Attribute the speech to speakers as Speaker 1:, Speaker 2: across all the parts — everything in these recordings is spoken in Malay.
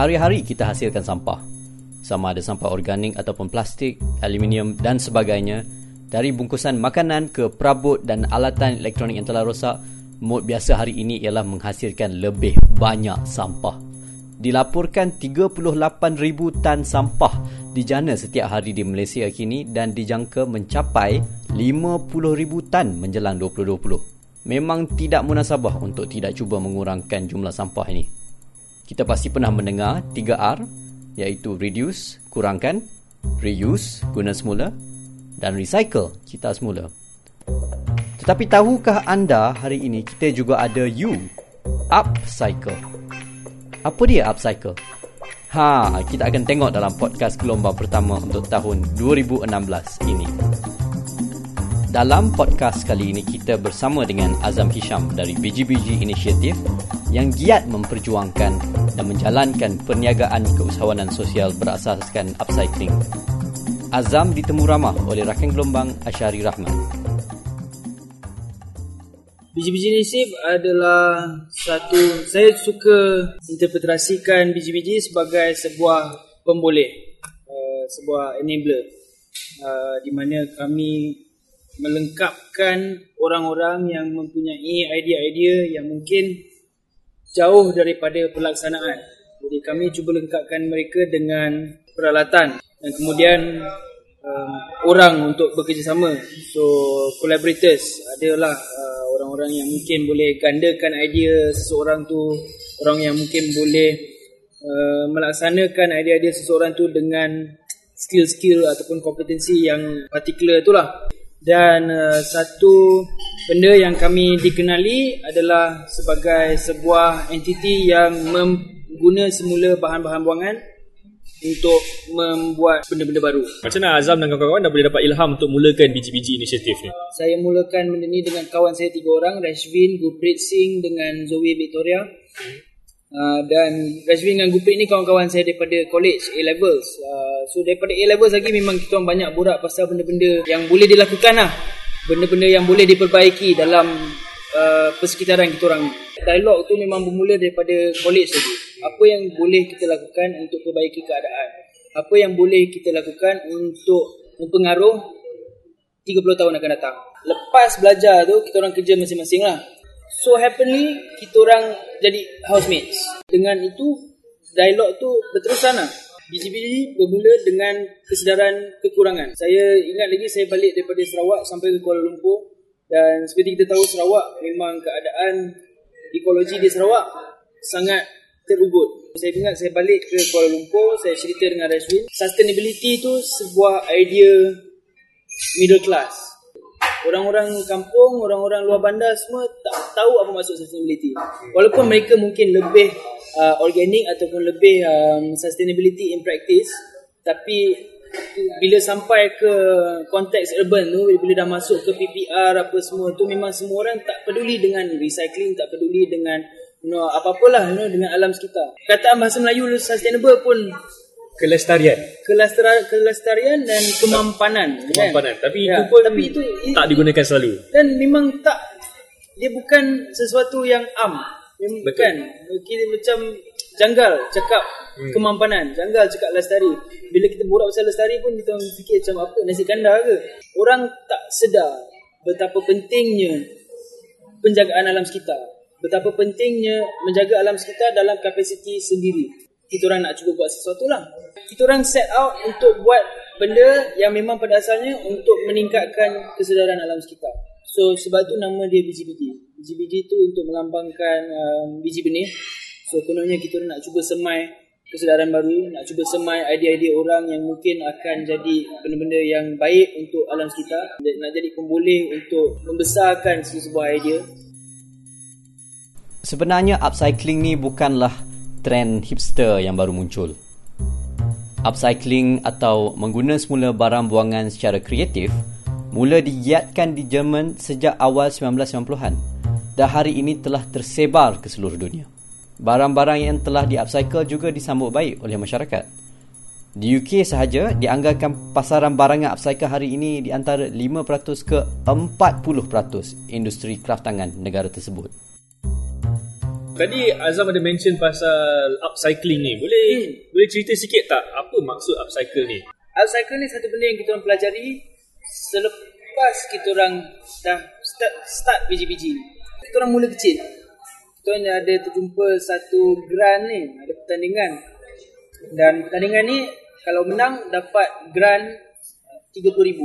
Speaker 1: Hari-hari kita hasilkan sampah. Sama ada sampah organik ataupun plastik, aluminium dan sebagainya. Dari bungkusan makanan ke perabot dan alatan elektronik yang telah rosak, mod biasa hari ini ialah menghasilkan lebih banyak sampah. Dilaporkan 38,000 tan sampah dijana setiap hari di Malaysia kini dan dijangka mencapai 50,000 tan menjelang 2020. Memang tidak munasabah untuk tidak cuba mengurangkan jumlah sampah ini. Kita pasti pernah mendengar 3R iaitu reduce, kurangkan, reuse, guna semula dan recycle, kita semula. Tetapi tahukah anda hari ini kita juga ada U, upcycle. Apa dia upcycle? Ha, kita akan tengok dalam podcast gelombang pertama untuk tahun 2016 ini. Dalam podcast kali ini kita bersama dengan Azam Hisham dari BGBG Initiative yang giat memperjuangkan dan menjalankan perniagaan keusahawanan sosial berasaskan upcycling. Azam ditemu ramah oleh rakan gelombang Asyari Rahman.
Speaker 2: Biji-biji nisib adalah satu saya suka interpretasikan biji-biji sebagai sebuah pemboleh uh, sebuah enabler uh, di mana kami melengkapkan orang-orang yang mempunyai idea-idea yang mungkin jauh daripada pelaksanaan. Jadi kami cuba lengkapkan mereka dengan peralatan dan kemudian um, orang untuk bekerjasama. So collaborators adalah uh, orang-orang yang mungkin boleh gandakan idea seseorang tu orang yang mungkin boleh uh, melaksanakan idea-idea seseorang tu dengan skill-skill ataupun kompetensi yang particular itulah dan uh, satu benda yang kami dikenali adalah sebagai sebuah entiti yang mengguna semula bahan-bahan buangan untuk membuat benda-benda baru.
Speaker 3: Macam mana Azam dan kawan-kawan dah boleh dapat ilham untuk mulakan biji-biji inisiatif ni?
Speaker 2: Saya mulakan benda ni dengan kawan saya tiga orang, Rashvin, Guprit Singh dengan Zoe Victoria. Uh, dan Rashvin dengan Guprit ni kawan-kawan saya daripada college A-levels. Uh, so daripada A-levels lagi memang kita orang banyak borak pasal benda-benda yang boleh dilakukan lah. Benda-benda yang boleh diperbaiki dalam uh, persekitaran kita orang. Dialog tu memang bermula daripada college lagi apa yang boleh kita lakukan untuk perbaiki keadaan apa yang boleh kita lakukan untuk mempengaruh 30 tahun akan datang lepas belajar tu kita orang kerja masing-masing lah so happily kita orang jadi housemates dengan itu dialog tu berterusan lah biji-biji bermula dengan kesedaran kekurangan. Saya ingat lagi saya balik daripada Sarawak sampai ke Kuala Lumpur dan seperti kita tahu Sarawak memang keadaan ekologi di Sarawak sangat terugut. Saya ingat saya balik ke Kuala Lumpur, saya cerita dengan Rashwin. Sustainability tu sebuah idea middle class. Orang-orang kampung, orang-orang luar bandar semua tak tahu apa maksud sustainability. Walaupun mereka mungkin lebih uh, organic ataupun lebih um, sustainability in practice, tapi bila sampai ke konteks urban tu bila dah masuk ke PPR apa semua tu memang semua orang tak peduli dengan recycling tak peduli dengan you know, apa-apalah you know, dengan alam sekitar. Kataan bahasa Melayu sustainable pun
Speaker 3: kelestarian.
Speaker 2: Kelestarian, kelestarian dan kemampanan.
Speaker 3: Kemampanan. Kan? Tapi ya, itu pun tapi itu, tak digunakan selalu.
Speaker 2: Dan memang tak dia bukan sesuatu yang am. Bukan. Kita macam janggal cakap hmm. kemampanan, janggal cakap lestari. Bila kita borak pasal lestari pun kita fikir macam apa nasi kandar ke? Orang tak sedar betapa pentingnya penjagaan alam sekitar betapa pentingnya menjaga alam sekitar dalam kapasiti sendiri. Kita orang nak cuba buat sesuatu lah. Kita orang set out untuk buat benda yang memang pada asalnya untuk meningkatkan kesedaran alam sekitar. So sebab tu nama dia biji-biji. Biji-biji tu untuk melambangkan um, biji benih. So kononnya kita orang nak cuba semai kesedaran baru, nak cuba semai idea-idea orang yang mungkin akan jadi benda-benda yang baik untuk alam sekitar. Nak jadi pemboleh untuk membesarkan sebuah idea
Speaker 1: Sebenarnya upcycling ni bukanlah trend hipster yang baru muncul. Upcycling atau mengguna semula barang buangan secara kreatif mula digiatkan di Jerman sejak awal 1990-an dan hari ini telah tersebar ke seluruh dunia. Barang-barang yang telah di-upcycle juga disambut baik oleh masyarakat. Di UK sahaja dianggarkan pasaran barangan upcycle hari ini di antara 5% ke 40% industri kraftangan negara tersebut
Speaker 3: Tadi Azam ada mention pasal upcycling ni. Boleh hmm. boleh cerita sikit tak apa maksud upcycle ni?
Speaker 2: Upcycle ni satu benda yang kita orang pelajari selepas kita orang dah start, start ni. Kita orang mula kecil. Kita orang ada terjumpa satu grant ni, ada pertandingan. Dan pertandingan ni kalau menang dapat grant RM30,000.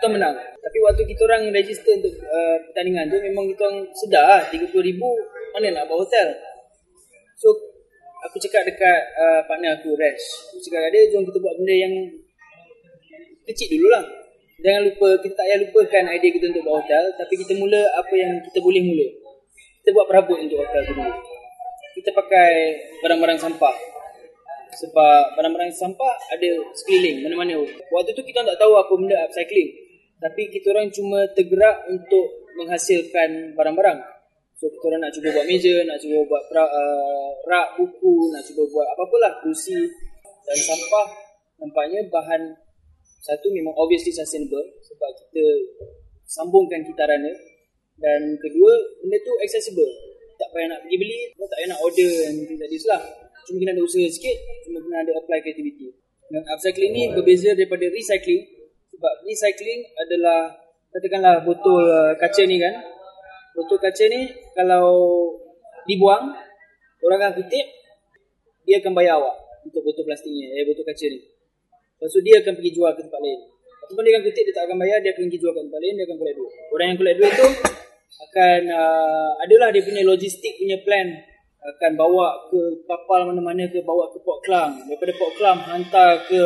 Speaker 2: Kita menang. Tapi waktu kita orang register untuk uh, pertandingan tu memang kita orang sedar lah RM30,000 mana nak bawa hotel. So aku cakap dekat uh, partner aku Resh. Aku cakap dia jom kita buat benda yang kecil dululah. Jangan lupa kita tak payah lupakan idea kita untuk bawa hotel tapi kita mula apa yang kita boleh mula. Kita buat perabot untuk hotel dulu. Kita pakai barang-barang sampah. Sebab barang-barang sampah ada sekeliling mana-mana. Waktu tu kita tak tahu apa benda upcycling. Tapi kita orang cuma tergerak untuk menghasilkan barang-barang. So kita orang nak cuba buat meja, nak cuba buat pra, uh, rak buku, nak cuba buat apa-apalah, kursi dan sampah. Nampaknya bahan satu memang obviously sustainable sebab kita sambungkan kitarannya dan kedua benda tu accessible. Tak payah nak pergi beli, tak payah nak order things like this lah. Cuma kena ada usaha sikit, cuma kena ada apply creativity. Dan upcycling ni berbeza daripada recycling sebab recycling adalah katakanlah botol uh, kaca ni kan botol kaca ni kalau dibuang orang akan kutip dia akan bayar awak untuk botol plastik ni eh botol kaca ni. Lepas tu dia akan pergi jual ke tempat lain. Ataupun dia akan kutip dia tak akan bayar dia akan pergi jual ke tempat lain dia akan collect duit. Orang yang collect duit tu akan uh, adalah dia punya logistik punya plan. Akan bawa ke kapal mana-mana ke bawa ke Port Klang. Daripada Port Klang hantar ke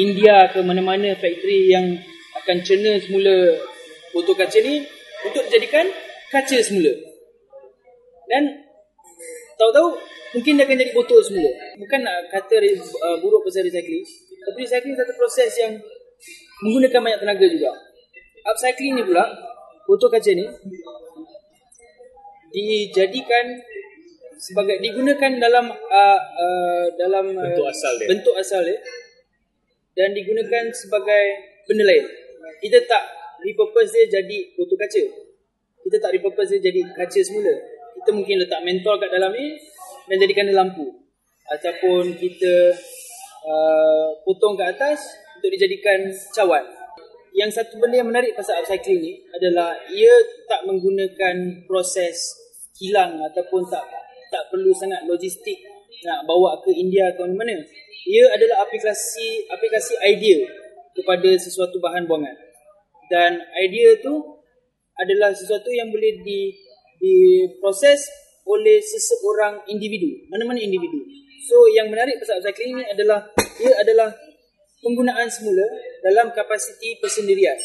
Speaker 2: India ke mana-mana factory yang akan cerna semula botol kaca ni untuk dijadikan kaca semula. Dan tahu-tahu mungkin dia akan jadi botol semula. Bukan nak kata uh, buruk pasal recycling. Tapi recycling satu proses yang menggunakan banyak tenaga juga. Upcycling ni pula, botol kaca ni dijadikan sebagai digunakan dalam uh, uh, dalam
Speaker 3: uh, bentuk asal dia.
Speaker 2: Bentuk asal dia dan digunakan sebagai benda lain. Kita tak repurpose dia jadi botol kaca kita tak repurpose dia jadi kaca semula. Kita mungkin letak mentol kat dalam ni dan jadikan dia lampu. Ataupun kita uh, potong kat atas untuk dijadikan cawan. Yang satu benda yang menarik pasal upcycling ni adalah ia tak menggunakan proses kilang ataupun tak tak perlu sangat logistik nak bawa ke India ke mana-mana. Ia adalah aplikasi aplikasi idea kepada sesuatu bahan buangan. Dan idea tu adalah sesuatu yang boleh di diproses oleh seseorang individu, mana-mana individu. So yang menarik pasal upcycling ini adalah ia adalah penggunaan semula dalam kapasiti persendirian.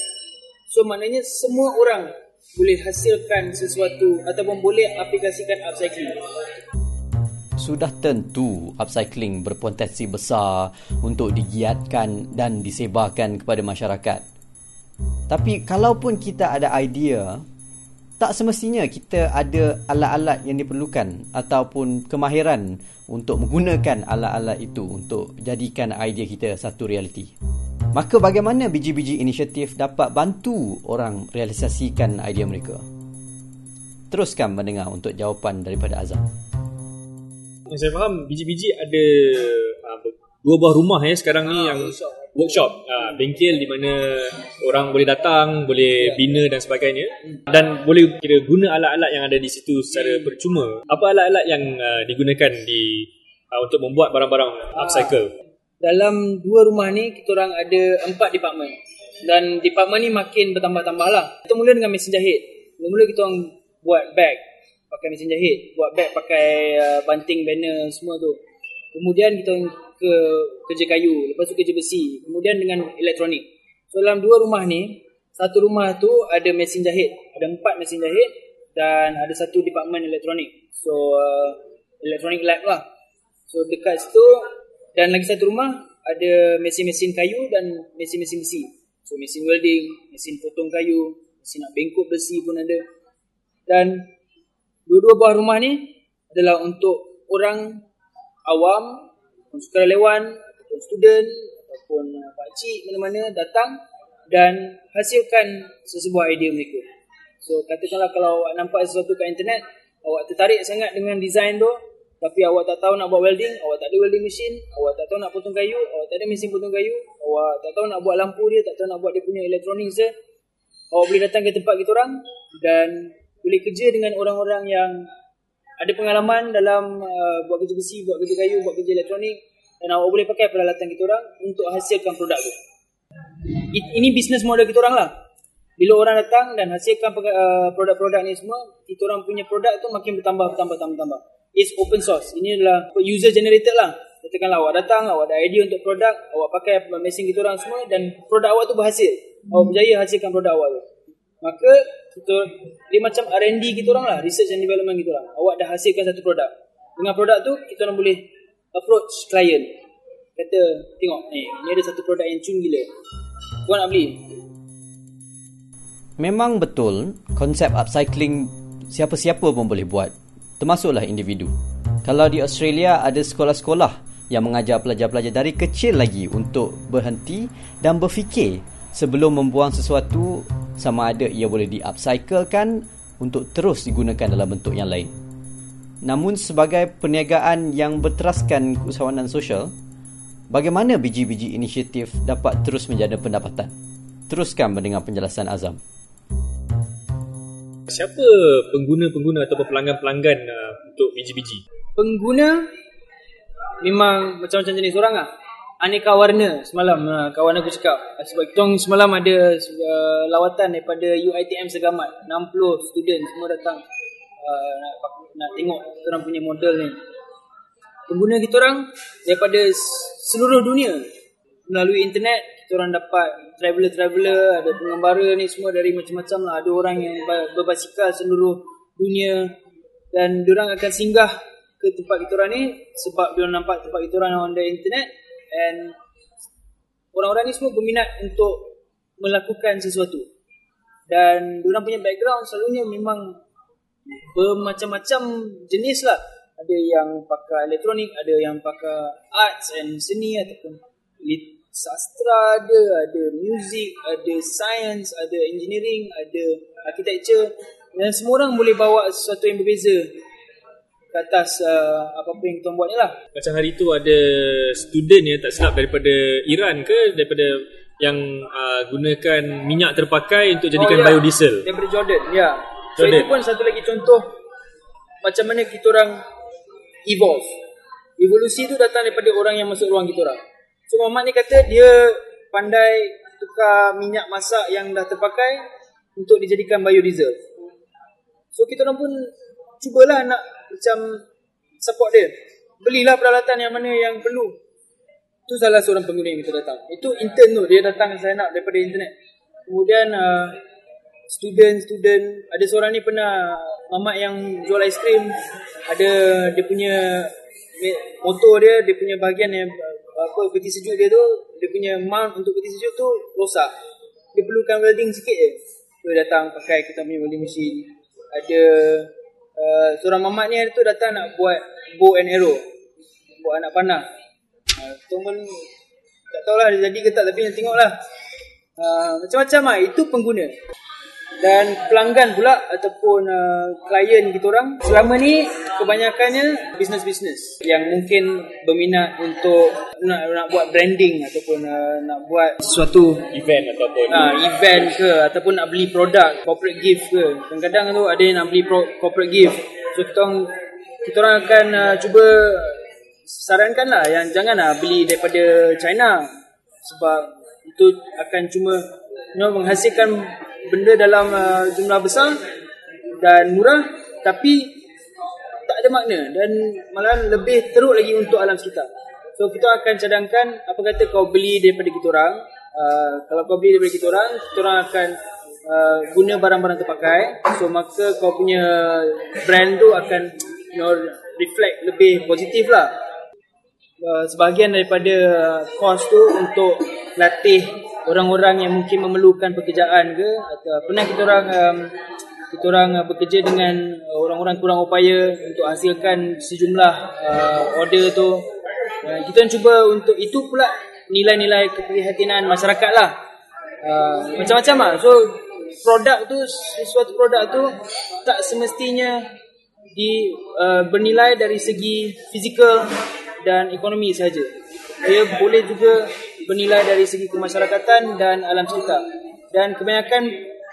Speaker 2: So maknanya semua orang boleh hasilkan sesuatu ataupun boleh aplikasikan upcycling.
Speaker 1: Sudah tentu upcycling berpotensi besar untuk digiatkan dan disebarkan kepada masyarakat. Tapi kalaupun kita ada idea tak semestinya kita ada alat-alat yang diperlukan ataupun kemahiran untuk menggunakan alat-alat itu untuk jadikan idea kita satu realiti. Maka bagaimana biji-biji inisiatif dapat bantu orang realisasikan idea mereka? Teruskan mendengar untuk jawapan daripada Azam.
Speaker 3: Yang saya faham biji-biji ada uh, dua buah rumah ya sekarang ni yang workshop uh, bengkel di mana orang boleh datang boleh yeah. bina dan sebagainya. Dan boleh kira guna alat-alat yang ada di situ secara percuma. Apa alat-alat yang uh, digunakan di uh, untuk membuat barang-barang upcycle?
Speaker 2: Dalam dua rumah ni kita orang ada empat department. Dan department ni makin bertambah-tambah lah. Kita mula dengan mesin jahit. Mula kita orang buat bag pakai mesin jahit. Buat bag pakai uh, banting banner semua tu. Kemudian kita ke kerja kayu, lepas tu kerja besi, kemudian dengan elektronik. So dalam dua rumah ni, satu rumah tu ada mesin jahit, ada empat mesin jahit dan ada satu department elektronik. So uh, electronic lab lah. So dekat situ dan lagi satu rumah ada mesin-mesin kayu dan mesin-mesin besi. So mesin welding, mesin potong kayu, mesin nak bengkok besi pun ada. Dan dua-dua buah rumah ni adalah untuk orang awam ataupun sukarelawan ataupun student ataupun uh, pakcik mana-mana datang dan hasilkan sesebuah idea mereka. So katakanlah kalau nampak sesuatu kat internet awak tertarik sangat dengan design tu tapi awak tak tahu nak buat welding, awak tak ada welding machine, awak tak tahu nak potong kayu, awak tak ada mesin potong kayu, awak tak tahu nak buat lampu dia, tak tahu nak buat dia punya elektronik dia. Awak boleh datang ke tempat kita orang dan boleh kerja dengan orang-orang yang ada pengalaman dalam uh, buat kerja besi, buat kerja kayu, buat kerja elektronik dan awak boleh pakai peralatan kita orang untuk hasilkan produk tu. Ini bisnes model kita orang lah. Bila orang datang dan hasilkan uh, produk-produk ni semua, kita orang punya produk tu makin bertambah, bertambah, bertambah, bertambah. It's open source. Ini adalah user generated lah. Katakanlah awak datang, awak ada idea untuk produk, awak pakai mesin kita orang semua dan produk awak tu berhasil. Awak berjaya hasilkan produk awak tu. Maka kita dia macam R&D kita orang lah, research and development kita orang. Awak dah hasilkan satu produk. Dengan produk tu kita orang boleh approach client. Kata, tengok, eh, ni ada satu produk yang cun gila. Kau nak beli?
Speaker 1: Memang betul konsep upcycling siapa-siapa pun boleh buat termasuklah individu. Kalau di Australia ada sekolah-sekolah yang mengajar pelajar-pelajar dari kecil lagi untuk berhenti dan berfikir sebelum membuang sesuatu sama ada ia boleh di-upcyclekan untuk terus digunakan dalam bentuk yang lain. Namun sebagai perniagaan yang berteraskan keusahawanan sosial, bagaimana biji-biji inisiatif dapat terus menjadi pendapatan? Teruskan mendengar penjelasan Azam
Speaker 3: siapa pengguna-pengguna atau pelanggan-pelanggan uh, untuk biji-biji?
Speaker 2: Pengguna memang macam-macam jenis orang lah. Aneka warna semalam uh, kawan aku cakap. Sebab kita semalam ada uh, lawatan daripada UITM Segamat. 60 student semua datang uh, nak, nak tengok orang punya model ni. Pengguna kita orang daripada seluruh dunia melalui internet kita orang dapat traveller-traveller, ada pengembara ni semua dari macam-macam lah. Ada orang yang berbasikal seluruh dunia dan orang akan singgah ke tempat kita orang ni sebab dia nampak tempat kita orang on the internet and orang-orang ni semua berminat untuk melakukan sesuatu. Dan orang punya background selalunya memang bermacam-macam jenis lah. Ada yang pakai elektronik, ada yang pakai arts and seni ataupun sastra ada, ada music, ada science, ada engineering, ada architecture dan semua orang boleh bawa sesuatu yang berbeza ke atas uh, apa-apa yang tuan buat ni lah.
Speaker 3: Macam hari tu ada student yang tak silap daripada Iran ke daripada yang uh, gunakan minyak terpakai untuk jadikan oh, ya. biodiesel?
Speaker 2: Daripada Jordan, ya. So Jordan. itu pun satu lagi contoh macam mana kita orang evolve. Evolusi tu datang daripada orang yang masuk ruang kita orang. So Muhammad ni kata dia pandai tukar minyak masak yang dah terpakai untuk dijadikan biodiesel. So kita orang pun cubalah nak macam support dia. Belilah peralatan yang mana yang perlu. Itu salah seorang pengguna yang kita datang. Itu intern tu. Dia datang sign up daripada internet. Kemudian uh, student-student. Ada seorang ni pernah mamak yang jual aiskrim. Ada dia punya motor dia, dia punya bahagian yang apa peti sejuk dia tu dia punya mount untuk peti sejuk tu rosak dia perlukan welding sikit je dia datang pakai kita punya welding machine ada uh, seorang mamat ni hari tu datang nak buat bow and arrow. Buat anak panah. Uh, tu pun tak tahulah dia jadi ke tak tapi tengoklah. Uh, macam-macam lah. Itu pengguna. Dan pelanggan pula ataupun uh, klien kita orang. Selama ni kebanyakannya bisnes-bisnes yang mungkin berminat untuk nak nak buat branding ataupun uh, nak buat sesuatu.
Speaker 3: Event ataupun
Speaker 2: uh, event ke ataupun nak beli produk corporate gift ke. Kadang-kadang tu ada yang nak beli pro, corporate gift. So kita orang kita orang akan uh, cuba sarankan lah yang janganlah beli daripada China. Sebab itu akan cuma you know, menghasilkan benda dalam uh, jumlah besar dan murah. Tapi ada makna dan malah lebih teruk lagi untuk alam sekitar. So kita akan cadangkan apa kata kau beli daripada kita orang. Uh, kalau kau beli daripada kita orang, kita orang akan uh, guna barang-barang terpakai. So maka kau punya brand tu akan you know, reflect lebih positif lah. Uh, sebahagian daripada cost tu untuk latih orang-orang yang mungkin memerlukan pekerjaan ke atau pernah kita orang um, kita orang uh, bekerja dengan uh, orang-orang kurang upaya untuk hasilkan sejumlah uh, order tu uh, kita cuba untuk itu pula nilai-nilai keprihatinan masyarakat lah uh, macam-macam lah so produk tu sesuatu produk tu tak semestinya di uh, bernilai dari segi fizikal dan ekonomi sahaja. Ia boleh juga bernilai dari segi kemasyarakatan dan alam sekitar. Dan kebanyakan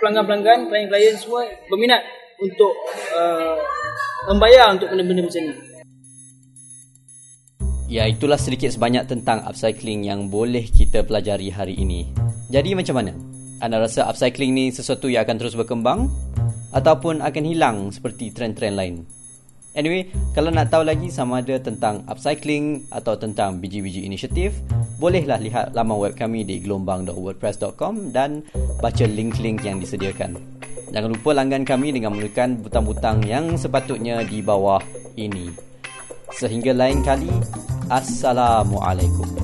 Speaker 2: pelanggan-pelanggan, klien-klien semua berminat untuk uh, membayar untuk benda-benda macam ni.
Speaker 1: Ya, itulah sedikit sebanyak tentang upcycling yang boleh kita pelajari hari ini. Jadi macam mana? Anda rasa upcycling ni sesuatu yang akan terus berkembang ataupun akan hilang seperti trend-trend lain? Anyway, kalau nak tahu lagi sama ada tentang upcycling atau tentang biji-biji inisiatif, bolehlah lihat laman web kami di gelombang.wordpress.com dan baca link-link yang disediakan. Jangan lupa langgan kami dengan menekan butang-butang yang sepatutnya di bawah ini. Sehingga lain kali, Assalamualaikum.